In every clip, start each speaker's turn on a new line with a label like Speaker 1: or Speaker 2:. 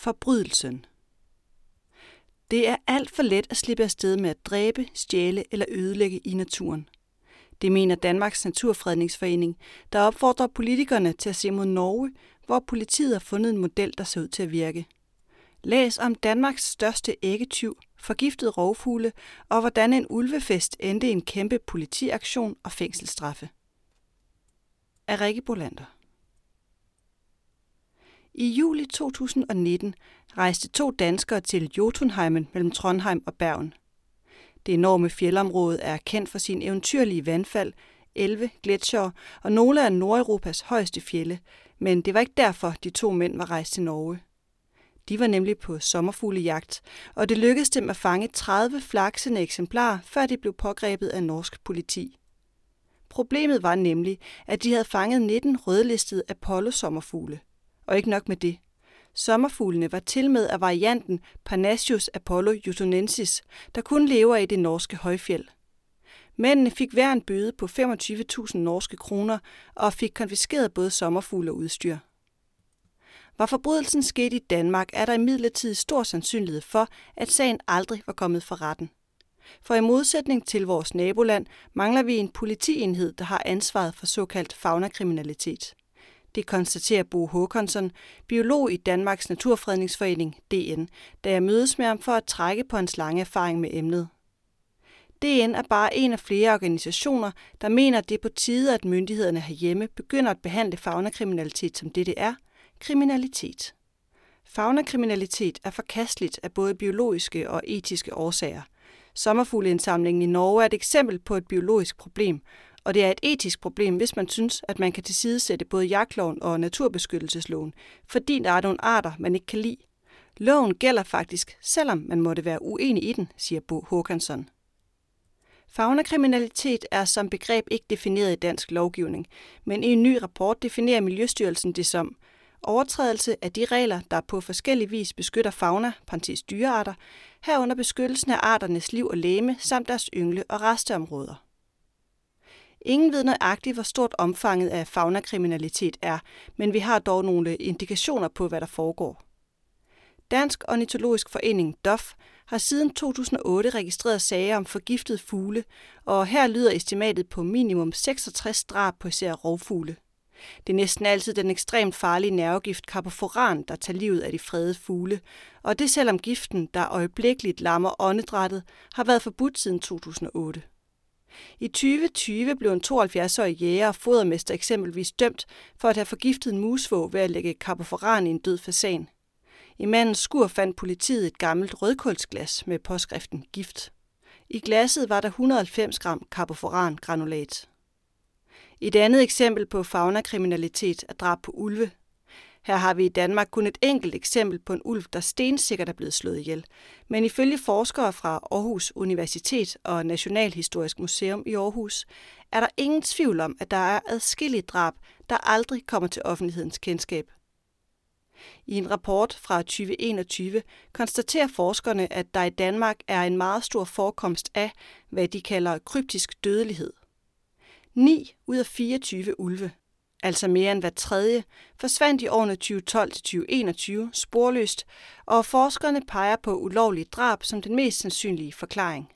Speaker 1: Forbrydelsen Det er alt for let at slippe afsted med at dræbe, stjæle eller ødelægge i naturen. Det mener Danmarks Naturfredningsforening, der opfordrer politikerne til at se mod Norge, hvor politiet har fundet en model, der ser ud til at virke. Læs om Danmarks største æggetyv, forgiftede rovfugle og hvordan en ulvefest endte i en kæmpe politiaktion og fængselsstraffe. Af Rikke Bolander i juli 2019 rejste to danskere til Jotunheimen mellem Trondheim og Bergen. Det enorme fjeldområde er kendt for sin eventyrlige vandfald, 11 gletsjere og nogle af Nordeuropas højeste fjelle, men det var ikke derfor, de to mænd var rejst til Norge. De var nemlig på sommerfuglejagt, og det lykkedes dem at fange 30 flaksende eksemplarer, før de blev pågrebet af norsk politi. Problemet var nemlig, at de havde fanget 19 rødlistede Apollo-sommerfugle. Og ikke nok med det. Sommerfuglene var til med af varianten Parnassus apollo jutunensis, der kun lever i det norske højfjeld. Mændene fik hver en bøde på 25.000 norske kroner og fik konfiskeret både sommerfugle og udstyr. Var forbrydelsen sket i Danmark, er der imidlertid stor sandsynlighed for, at sagen aldrig var kommet for retten. For i modsætning til vores naboland mangler vi en politienhed, der har ansvaret for såkaldt faunakriminalitet. Det konstaterer Bo Håkonsson, biolog i Danmarks Naturfredningsforening, DN, da jeg mødes med ham for at trække på hans lange erfaring med emnet. DN er bare en af flere organisationer, der mener, at det er på tide, at myndighederne herhjemme begynder at behandle faunakriminalitet som det, det er, kriminalitet. Faunakriminalitet er forkasteligt af både biologiske og etiske årsager. Sommerfugleindsamlingen i Norge er et eksempel på et biologisk problem, og det er et etisk problem, hvis man synes, at man kan tilsidesætte både jagtloven og naturbeskyttelsesloven, fordi der er nogle arter, man ikke kan lide. Loven gælder faktisk, selvom man måtte være uenig i den, siger Bo Håkansson. Faunakriminalitet er som begreb ikke defineret i dansk lovgivning, men i en ny rapport definerer Miljøstyrelsen det som overtrædelse af de regler, der på forskellig vis beskytter fauna, parentes dyrearter, herunder beskyttelsen af arternes liv og læme samt deres yngle- og resteområder. Ingen ved nøjagtigt, hvor stort omfanget af faunakriminalitet er, men vi har dog nogle indikationer på, hvad der foregår. Dansk Ornitologisk Forening, DOF, har siden 2008 registreret sager om forgiftede fugle, og her lyder estimatet på minimum 66 drab på især rovfugle. Det er næsten altid den ekstremt farlige nervegift carboforan, der tager livet af de fredede fugle, og det selvom giften, der øjeblikkeligt lammer åndedrættet, har været forbudt siden 2008. I 2020 blev en 72-årig jæger og fodermester eksempelvis dømt for at have forgiftet en musvåg ved at lægge carboforan i en død fasan. I mandens skur fandt politiet et gammelt rødkålsglas med påskriften gift. I glasset var der 190 gram carboforan granulat. Et andet eksempel på faunakriminalitet er drab på ulve. Her har vi i Danmark kun et enkelt eksempel på en ulv, der stensikkert er blevet slået ihjel. Men ifølge forskere fra Aarhus Universitet og Nationalhistorisk Museum i Aarhus, er der ingen tvivl om, at der er adskillige drab, der aldrig kommer til offentlighedens kendskab. I en rapport fra 2021 konstaterer forskerne, at der i Danmark er en meget stor forekomst af, hvad de kalder kryptisk dødelighed. 9 ud af 24 ulve altså mere end hver tredje, forsvandt i årene 2012-2021 sporløst, og forskerne peger på ulovlige drab som den mest sandsynlige forklaring.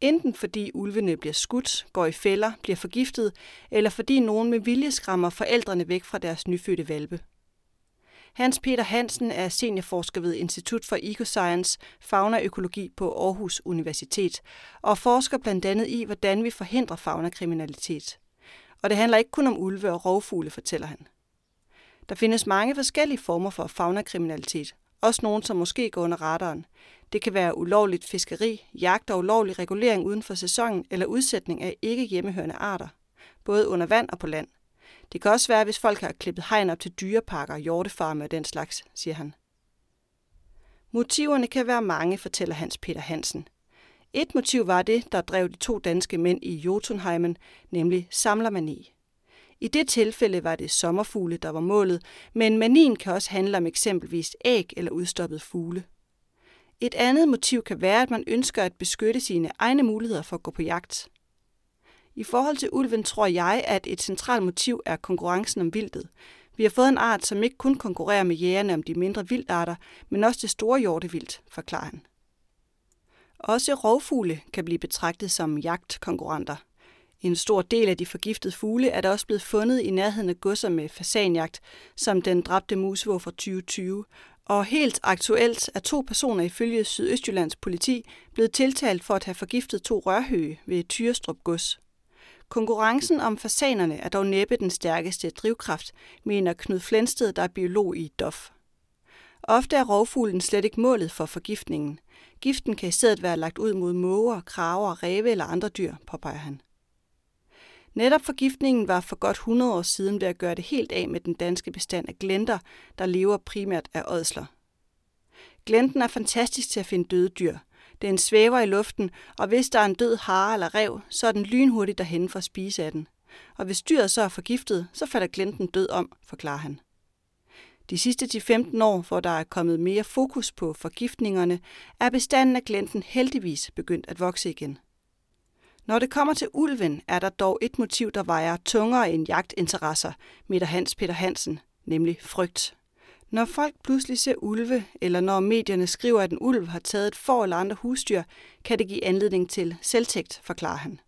Speaker 1: Enten fordi ulvene bliver skudt, går i fælder, bliver forgiftet, eller fordi nogen med vilje skræmmer forældrene væk fra deres nyfødte valpe. Hans Peter Hansen er seniorforsker ved Institut for Ecoscience Faunaøkologi på Aarhus Universitet og forsker blandt andet i, hvordan vi forhindrer faunakriminalitet. Og det handler ikke kun om ulve og rovfugle, fortæller han. Der findes mange forskellige former for faunakriminalitet, også nogle, som måske går under radaren. Det kan være ulovligt fiskeri, jagt og ulovlig regulering uden for sæsonen eller udsætning af ikke hjemmehørende arter, både under vand og på land. Det kan også være, hvis folk har klippet hegn op til dyreparker, hjortefarme og den slags, siger han. Motiverne kan være mange, fortæller Hans Peter Hansen. Et motiv var det, der drev de to danske mænd i Jotunheimen, nemlig samlermani. I det tilfælde var det sommerfugle, der var målet, men manien kan også handle om eksempelvis æg eller udstoppet fugle. Et andet motiv kan være, at man ønsker at beskytte sine egne muligheder for at gå på jagt. I forhold til ulven tror jeg, at et centralt motiv er konkurrencen om vildtet. Vi har fået en art, som ikke kun konkurrerer med jægerne om de mindre vildarter, men også det store hjortevildt, forklarer han. Også rovfugle kan blive betragtet som jagtkonkurrenter. En stor del af de forgiftede fugle er der også blevet fundet i nærheden af godser med fasanjagt, som den dræbte musvåg fra 2020. Og helt aktuelt er to personer ifølge Sydøstjyllands politi blevet tiltalt for at have forgiftet to rørhøge ved Tyrestrup gods. Konkurrencen om fasanerne er dog næppe den stærkeste drivkraft, mener Knud Flensted, der er biolog i DOF. Ofte er rovfuglen slet ikke målet for forgiftningen. Giften kan i stedet være lagt ud mod måger, kraver, ræve eller andre dyr, påpeger han. Netop forgiftningen var for godt 100 år siden ved at gøre det helt af med den danske bestand af glenter, der lever primært af ådsler. Glenten er fantastisk til at finde døde dyr. Den svæver i luften, og hvis der er en død hare eller rev, så er den lynhurtigt derhen for at spise af den. Og hvis dyret så er forgiftet, så falder glenten død om, forklarer han. De sidste 10-15 år, hvor der er kommet mere fokus på forgiftningerne, er bestanden af glenten heldigvis begyndt at vokse igen. Når det kommer til ulven, er der dog et motiv, der vejer tungere end jagtinteresser, midter Hans Peter Hansen, nemlig frygt. Når folk pludselig ser ulve, eller når medierne skriver, at en ulv har taget et får eller andre husdyr, kan det give anledning til selvtægt, forklarer han.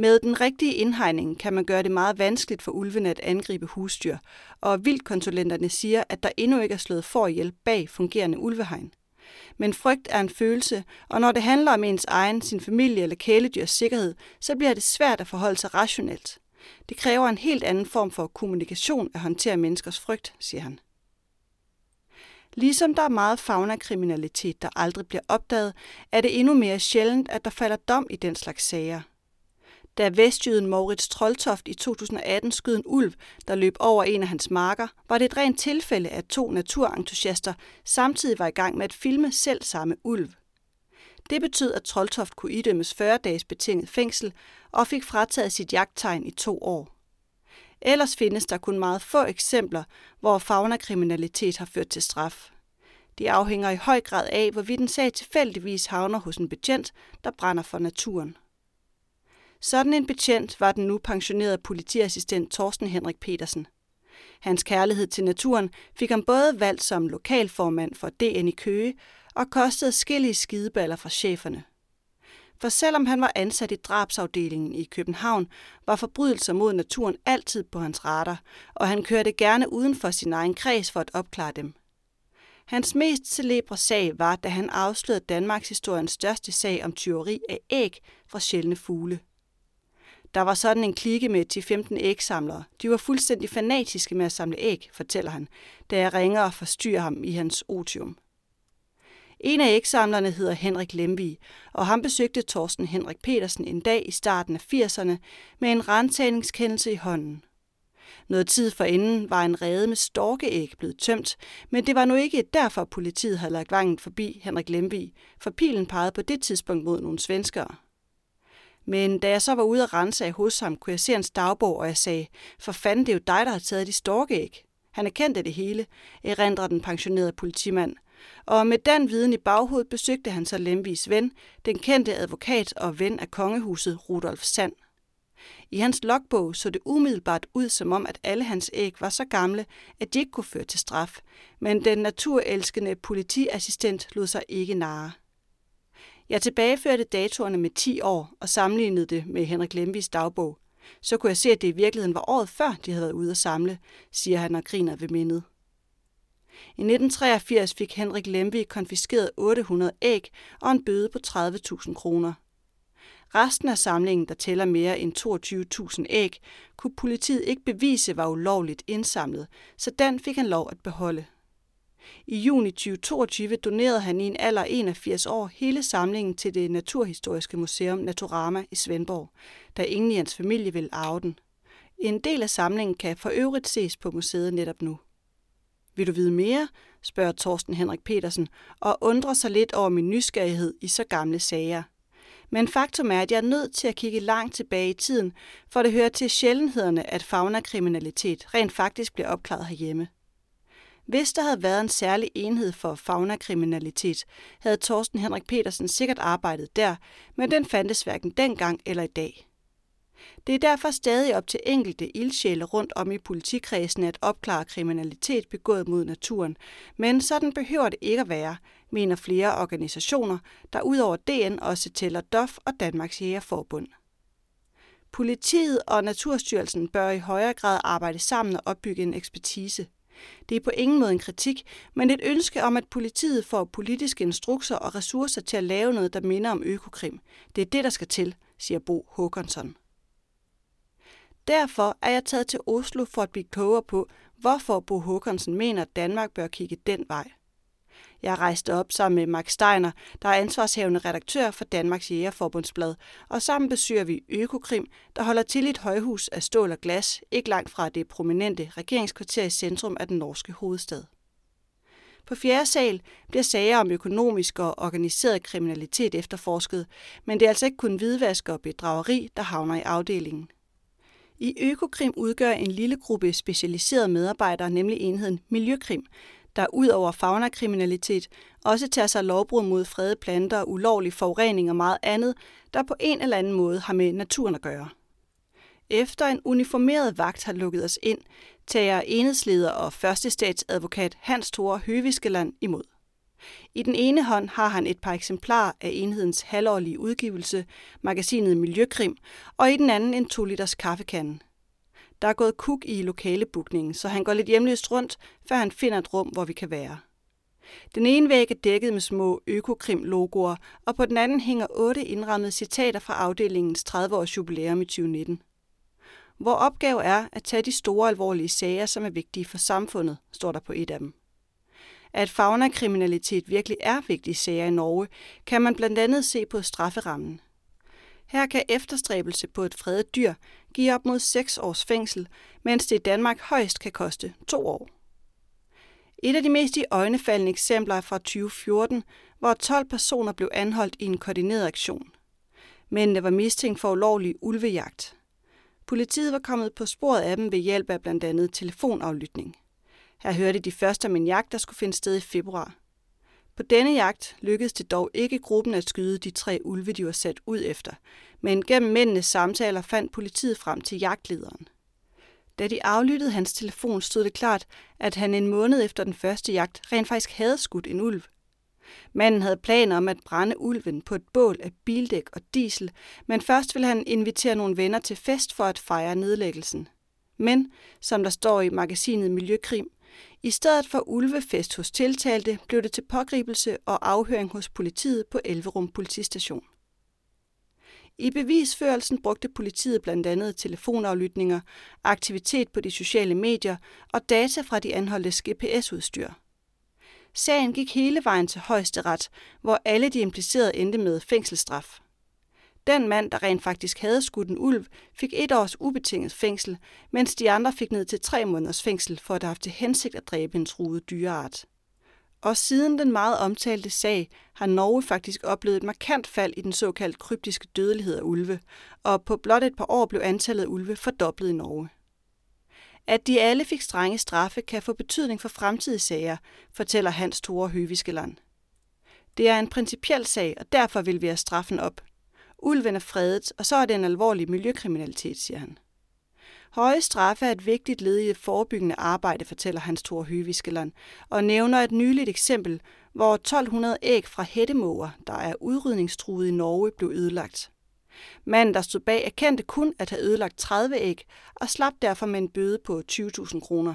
Speaker 1: Med den rigtige indhegning kan man gøre det meget vanskeligt for ulvene at angribe husdyr, og vildkonsulenterne siger, at der endnu ikke er slået for ihjel bag fungerende ulvehegn. Men frygt er en følelse, og når det handler om ens egen, sin familie eller kæledyrs sikkerhed, så bliver det svært at forholde sig rationelt. Det kræver en helt anden form for kommunikation at håndtere menneskers frygt, siger han. Ligesom der er meget fauna-kriminalitet, der aldrig bliver opdaget, er det endnu mere sjældent, at der falder dom i den slags sager. Da vestjyden Moritz Troldtoft i 2018 skød en ulv, der løb over en af hans marker, var det et rent tilfælde, at to naturentusiaster samtidig var i gang med at filme selv samme ulv. Det betød, at Troldtoft kunne idømmes 40 dages betinget fængsel og fik frataget sit jagttegn i to år. Ellers findes der kun meget få eksempler, hvor faunakriminalitet har ført til straf. De afhænger i høj grad af, hvorvidt en sag tilfældigvis havner hos en betjent, der brænder for naturen. Sådan en betjent var den nu pensionerede politiassistent Torsten Henrik Petersen. Hans kærlighed til naturen fik ham både valgt som lokalformand for DN i Køge og kostede skillige skideballer fra cheferne. For selvom han var ansat i drabsafdelingen i København, var forbrydelser mod naturen altid på hans radar, og han kørte gerne uden for sin egen kreds for at opklare dem. Hans mest celebre sag var, da han afslørede Danmarks historiens største sag om tyveri af æg fra sjældne fugle. Der var sådan en klikke med 10-15 ægsamlere. De var fuldstændig fanatiske med at samle æg, fortæller han, da jeg ringer og forstyrrer ham i hans otium. En af ægsamlerne hedder Henrik Lemvig, og han besøgte Torsten Henrik Petersen en dag i starten af 80'erne med en rentagningskendelse i hånden. Noget tid forinden var en rede med storkeæg blevet tømt, men det var nu ikke derfor, politiet havde lagt vangen forbi Henrik Lemvig, for pilen pegede på det tidspunkt mod nogle svenskere. Men da jeg så var ude at rense af hos ham, kunne jeg se hans dagbog, og jeg sagde, for fanden, det er jo dig, der har taget de storkeæg. Han er kendt af det hele, erindrer den pensionerede politimand. Og med den viden i baghovedet besøgte han så Lemvis ven, den kendte advokat og ven af kongehuset Rudolf Sand. I hans logbog så det umiddelbart ud som om, at alle hans æg var så gamle, at de ikke kunne føre til straf, men den naturelskende politiassistent lod sig ikke narre. Jeg tilbageførte datorerne med 10 år og sammenlignede det med Henrik Lemvis dagbog. Så kunne jeg se, at det i virkeligheden var året før, de havde været ude at samle, siger han og griner ved mindet. I 1983 fik Henrik Lemvig konfiskeret 800 æg og en bøde på 30.000 kroner. Resten af samlingen, der tæller mere end 22.000 æg, kunne politiet ikke bevise var ulovligt indsamlet, så den fik han lov at beholde. I juni 2022 donerede han i en alder 81 år hele samlingen til det Naturhistoriske Museum Naturama i Svendborg, da ingen i hans familie vil arve den. En del af samlingen kan for øvrigt ses på museet netop nu. Vil du vide mere? spørger Torsten Henrik Petersen og undrer sig lidt over min nysgerrighed i så gamle sager. Men faktum er, at jeg er nødt til at kigge langt tilbage i tiden, for det hører til sjældenhederne, at faunakriminalitet rent faktisk bliver opklaret herhjemme. Hvis der havde været en særlig enhed for faunakriminalitet, havde Torsten Henrik Petersen sikkert arbejdet der, men den fandtes hverken dengang eller i dag. Det er derfor stadig op til enkelte ildsjæle rundt om i politikredsen at opklare kriminalitet begået mod naturen, men sådan behøver det ikke at være, mener flere organisationer, der udover DN også tæller DOF og Danmarks Jægerforbund. Politiet og Naturstyrelsen bør i højere grad arbejde sammen og opbygge en ekspertise. Det er på ingen måde en kritik, men et ønske om, at politiet får politiske instrukser og ressourcer til at lave noget, der minder om økokrim. Det er det, der skal til, siger Bo Håkonsson. Derfor er jeg taget til Oslo for at blive klogere på, hvorfor Bo Håkonsen mener, at Danmark bør kigge den vej. Jeg rejste op sammen med Max Steiner, der er ansvarshævende redaktør for Danmarks Jægerforbundsblad, og sammen besøger vi Økokrim, der holder til i et højhus af stål og glas, ikke langt fra det prominente regeringskvarter i centrum af den norske hovedstad. På fjerde sal bliver sager om økonomisk og organiseret kriminalitet efterforsket, men det er altså ikke kun hvidvask og bedrageri, der havner i afdelingen. I Økokrim udgør en lille gruppe specialiserede medarbejdere nemlig enheden Miljøkrim, der ud over faunakriminalitet også tager sig lovbrud mod fredede planter, ulovlig forurening og meget andet, der på en eller anden måde har med naturen at gøre. Efter en uniformeret vagt har lukket os ind, tager enhedsleder og førstestatsadvokat Hans Thor Høviskeland imod. I den ene hånd har han et par eksemplarer af enhedens halvårlige udgivelse, magasinet Miljøkrim, og i den anden en 2 liters kaffekande. Der er gået kuk i lokalebukningen, så han går lidt hjemløst rundt, før han finder et rum, hvor vi kan være. Den ene væg er dækket med små økokrim-logoer, og på den anden hænger otte indrammede citater fra afdelingens 30-års jubilæum i 2019. Hvor opgave er at tage de store alvorlige sager, som er vigtige for samfundet, står der på et af dem. At faunakriminalitet virkelig er vigtige sager i Norge, kan man blandt andet se på strafferammen. Her kan efterstræbelse på et fredet dyr give op mod 6 års fængsel, mens det i Danmark højst kan koste 2 år. Et af de mest i øjnefaldende eksempler er fra 2014, hvor 12 personer blev anholdt i en koordineret aktion. Mændene var mistænkt for ulovlig ulvejagt. Politiet var kommet på sporet af dem ved hjælp af blandt andet telefonaflytning. Her hørte de først om en jagt, der skulle finde sted i februar. På denne jagt lykkedes det dog ikke gruppen at skyde de tre ulve, de var sat ud efter, men gennem mændenes samtaler fandt politiet frem til jagtlederen. Da de aflyttede hans telefon, stod det klart, at han en måned efter den første jagt rent faktisk havde skudt en ulv. Manden havde planer om at brænde ulven på et bål af bildæk og diesel, men først ville han invitere nogle venner til fest for at fejre nedlæggelsen. Men, som der står i magasinet Miljøkrim, i stedet for ulvefest hos tiltalte blev det til pågribelse og afhøring hos politiet på Elverum politistation. I bevisførelsen brugte politiet blandt andet telefonaflytninger, aktivitet på de sociale medier og data fra de anholdtes GPS-udstyr. Sagen gik hele vejen til højesteret, hvor alle de implicerede endte med fængselsstraf. Den mand, der rent faktisk havde skudt en ulv, fik et års ubetinget fængsel, mens de andre fik ned til tre måneders fængsel for at have haft til hensigt at dræbe en truet dyreart. Og siden den meget omtalte sag har Norge faktisk oplevet et markant fald i den såkaldt kryptiske dødelighed af ulve, og på blot et par år blev antallet af ulve fordoblet i Norge. At de alle fik strenge straffe kan få betydning for fremtidige sager, fortæller Hans Tore Høviskeland. Det er en principiel sag, og derfor vil vi have straffen op, Ulven er fredet, og så er det en alvorlig miljøkriminalitet, siger han. Høje straffe er et vigtigt led i et forebyggende arbejde, fortæller Hans Thor Høviskeland, og nævner et nyligt eksempel, hvor 1200 æg fra hættemåger, der er udrydningstruet i Norge, blev ødelagt. Manden, der stod bag, erkendte kun at have ødelagt 30 æg og slap derfor med en bøde på 20.000 kroner.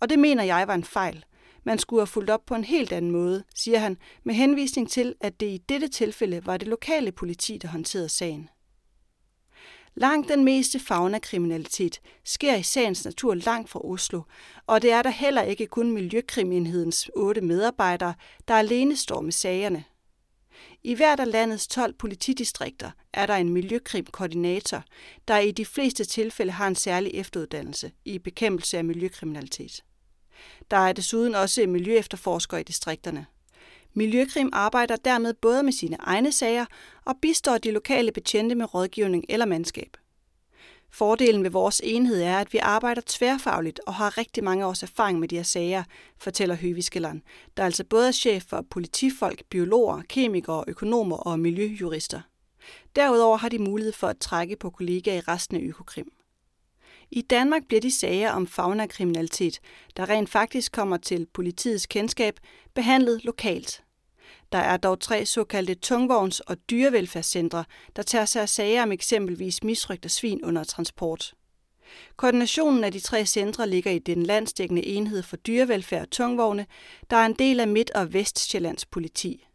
Speaker 1: Og det mener jeg var en fejl, man skulle have fulgt op på en helt anden måde, siger han, med henvisning til, at det i dette tilfælde var det lokale politi, der håndterede sagen. Langt den meste fauna-kriminalitet sker i sagens natur langt fra Oslo, og det er der heller ikke kun Miljøkrimenhedens otte medarbejdere, der alene står med sagerne. I hvert af landets 12 politidistrikter er der en miljøkrimkoordinator, der i de fleste tilfælde har en særlig efteruddannelse i bekæmpelse af miljøkriminalitet. Der er desuden også miljøefterforskere i distrikterne. Miljøkrim arbejder dermed både med sine egne sager og bistår de lokale betjente med rådgivning eller mandskab. Fordelen ved vores enhed er, at vi arbejder tværfagligt og har rigtig mange års erfaring med de her sager, fortæller Høviskeland, der altså både er chef for politifolk, biologer, kemikere, økonomer og miljøjurister. Derudover har de mulighed for at trække på kollegaer i resten af Økokrim. I Danmark bliver de sager om faunakriminalitet, der rent faktisk kommer til politiets kendskab, behandlet lokalt. Der er dog tre såkaldte tungvogns- og dyrevelfærdscentre, der tager sig af sager om eksempelvis misrygte svin under transport. Koordinationen af de tre centre ligger i den landsdækkende enhed for dyrevelfærd og tungvogne, der er en del af Midt- og Vestjyllands politi.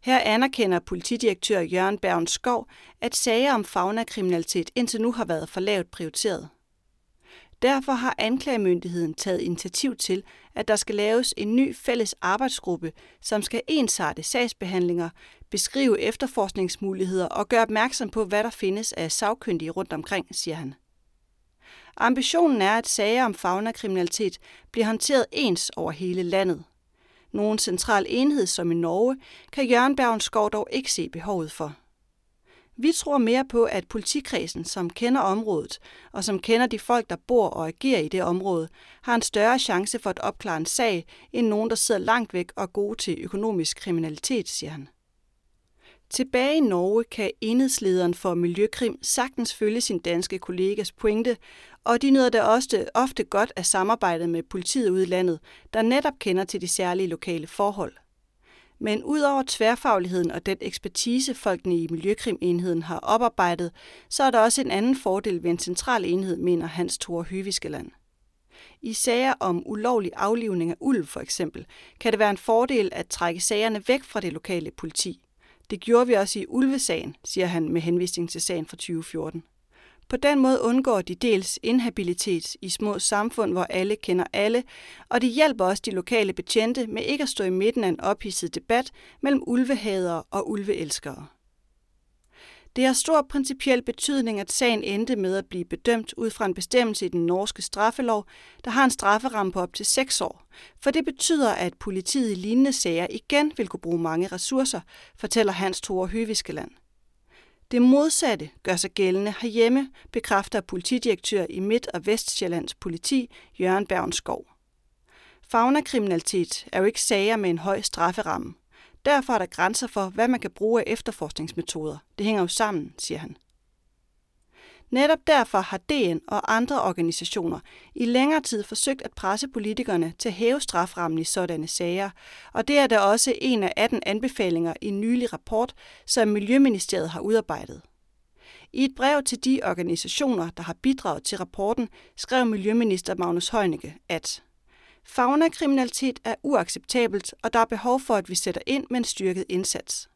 Speaker 1: Her anerkender politidirektør Jørgen Bergen Skov, at sager om fagnakriminalitet indtil nu har været for lavt prioriteret. Derfor har anklagemyndigheden taget initiativ til, at der skal laves en ny fælles arbejdsgruppe, som skal ensarte sagsbehandlinger, beskrive efterforskningsmuligheder og gøre opmærksom på, hvad der findes af sagkyndige rundt omkring, siger han. Ambitionen er, at sager om fagnakriminalitet bliver håndteret ens over hele landet. Nogen central enhed som i Norge kan Jørgen Bergenskov dog ikke se behovet for. Vi tror mere på, at politikredsen, som kender området, og som kender de folk, der bor og agerer i det område, har en større chance for at opklare en sag, end nogen, der sidder langt væk og er gode til økonomisk kriminalitet, siger han. Tilbage i Norge kan enhedslederen for Miljøkrim sagtens følge sin danske kollegas pointe, og de nyder da også ofte godt af samarbejdet med politiet ude i landet, der netop kender til de særlige lokale forhold. Men udover tværfagligheden og den ekspertise, folkene i Miljøkrimenheden har oparbejdet, så er der også en anden fordel ved en central enhed, mener Hans Thor Høviskeland. I sager om ulovlig aflivning af ulv for eksempel, kan det være en fordel at trække sagerne væk fra det lokale politi. Det gjorde vi også i ulvesagen, siger han med henvisning til sagen fra 2014. På den måde undgår de dels inhabilitet i små samfund, hvor alle kender alle, og de hjælper også de lokale betjente med ikke at stå i midten af en ophidset debat mellem ulvehadere og ulveelskere. Det har stor principiel betydning, at sagen endte med at blive bedømt ud fra en bestemmelse i den norske straffelov, der har en strafferamme på op til 6 år. For det betyder, at politiet i lignende sager igen vil kunne bruge mange ressourcer, fortæller Hans Thor Høviskeland. Det modsatte gør sig gældende herhjemme, bekræfter politidirektør i Midt- og Vestjyllands politi, Jørgen Bergenskov. Fagnakriminalitet er jo ikke sager med en høj strafferamme. Derfor er der grænser for, hvad man kan bruge af efterforskningsmetoder. Det hænger jo sammen, siger han. Netop derfor har DN og andre organisationer i længere tid forsøgt at presse politikerne til at hæve straframmen i sådanne sager, og det er da også en af 18 anbefalinger i en nylig rapport, som Miljøministeriet har udarbejdet. I et brev til de organisationer, der har bidraget til rapporten, skrev Miljøminister Magnus Heunicke, at Fagnakriminalitet er uacceptabelt, og der er behov for, at vi sætter ind med en styrket indsats.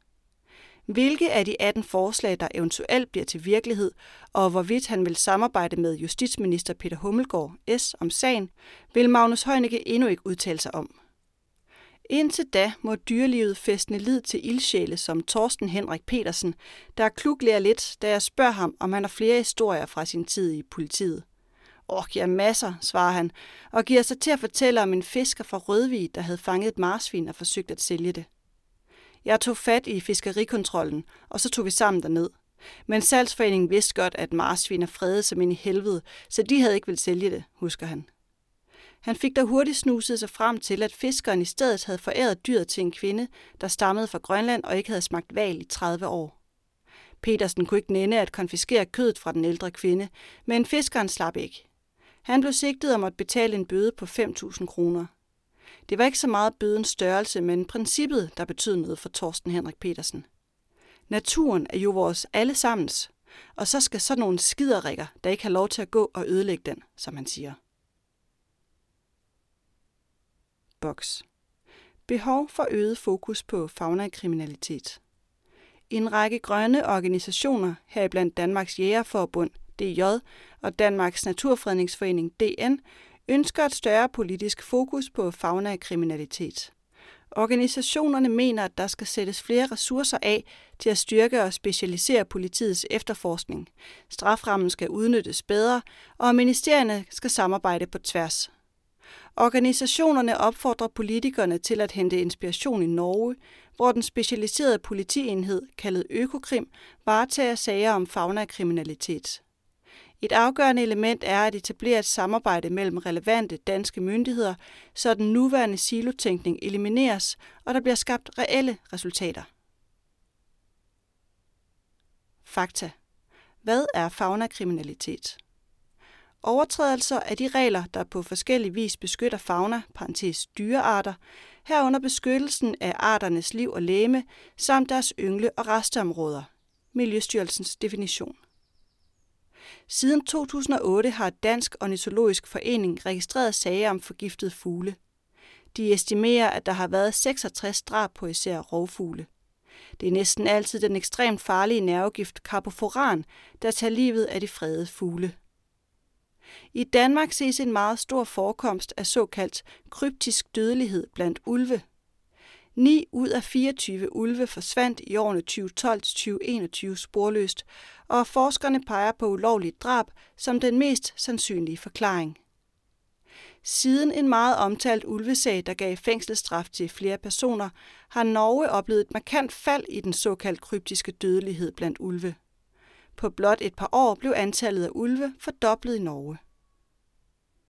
Speaker 1: Hvilke af de 18 forslag, der eventuelt bliver til virkelighed, og hvorvidt han vil samarbejde med justitsminister Peter Hummelgaard S. om sagen, vil Magnus Heunicke endnu ikke udtale sig om. Indtil da må dyrelivet festne lid til ildsjæle som Torsten Henrik Petersen, der kluglærer lidt, da jeg spørger ham, om han har flere historier fra sin tid i politiet. Åh, ja, masser, svarer han, og giver sig til at fortælle om en fisker fra Rødvig, der havde fanget et marsvin og forsøgt at sælge det. Jeg tog fat i fiskerikontrollen, og så tog vi sammen derned. Men salgsforeningen vidste godt, at marsvin er fredet som ind i helvede, så de havde ikke vil sælge det, husker han. Han fik der hurtigt snuset sig frem til, at fiskeren i stedet havde foræret dyret til en kvinde, der stammede fra Grønland og ikke havde smagt val i 30 år. Petersen kunne ikke nænde at konfiskere kødet fra den ældre kvinde, men fiskeren slap ikke. Han blev sigtet om at betale en bøde på 5.000 kroner. Det var ikke så meget bødens størrelse, men princippet, der betød noget for Torsten Henrik Petersen. Naturen er jo vores allesammens, og så skal sådan nogle skiderikker, der ikke har lov til at gå og ødelægge den, som han siger. Boks. Behov for øget fokus på fagnakriminalitet. En række grønne organisationer, heriblandt Danmarks Jægerforbund, DJ, og Danmarks Naturfredningsforening, DN, ønsker et større politisk fokus på fauna-kriminalitet. Organisationerne mener, at der skal sættes flere ressourcer af til at styrke og specialisere politiets efterforskning. Straframmen skal udnyttes bedre, og ministerierne skal samarbejde på tværs. Organisationerne opfordrer politikerne til at hente inspiration i Norge, hvor den specialiserede politienhed, kaldet Økokrim, varetager sager om fauna-kriminalitet. Et afgørende element er at etablere et samarbejde mellem relevante danske myndigheder, så den nuværende silotænkning elimineres, og der bliver skabt reelle resultater. Fakta. Hvad er faunakriminalitet? Overtrædelser af de regler, der på forskellig vis beskytter fauna, parentes dyrearter, herunder beskyttelsen af arternes liv og læme, samt deres yngle- og resteområder. Miljøstyrelsens definition. Siden 2008 har Dansk Ornitologisk Forening registreret sager om forgiftede fugle. De estimerer, at der har været 66 drab på især rovfugle. Det er næsten altid den ekstremt farlige nervegift carboforan, der tager livet af de fredede fugle. I Danmark ses en meget stor forekomst af såkaldt kryptisk dødelighed blandt ulve. 9 ud af 24 ulve forsvandt i årene 2012-2021 sporløst, og forskerne peger på ulovligt drab som den mest sandsynlige forklaring. Siden en meget omtalt ulvesag, der gav fængselsstraf til flere personer, har Norge oplevet et markant fald i den såkaldt kryptiske dødelighed blandt ulve. På blot et par år blev antallet af ulve fordoblet i Norge.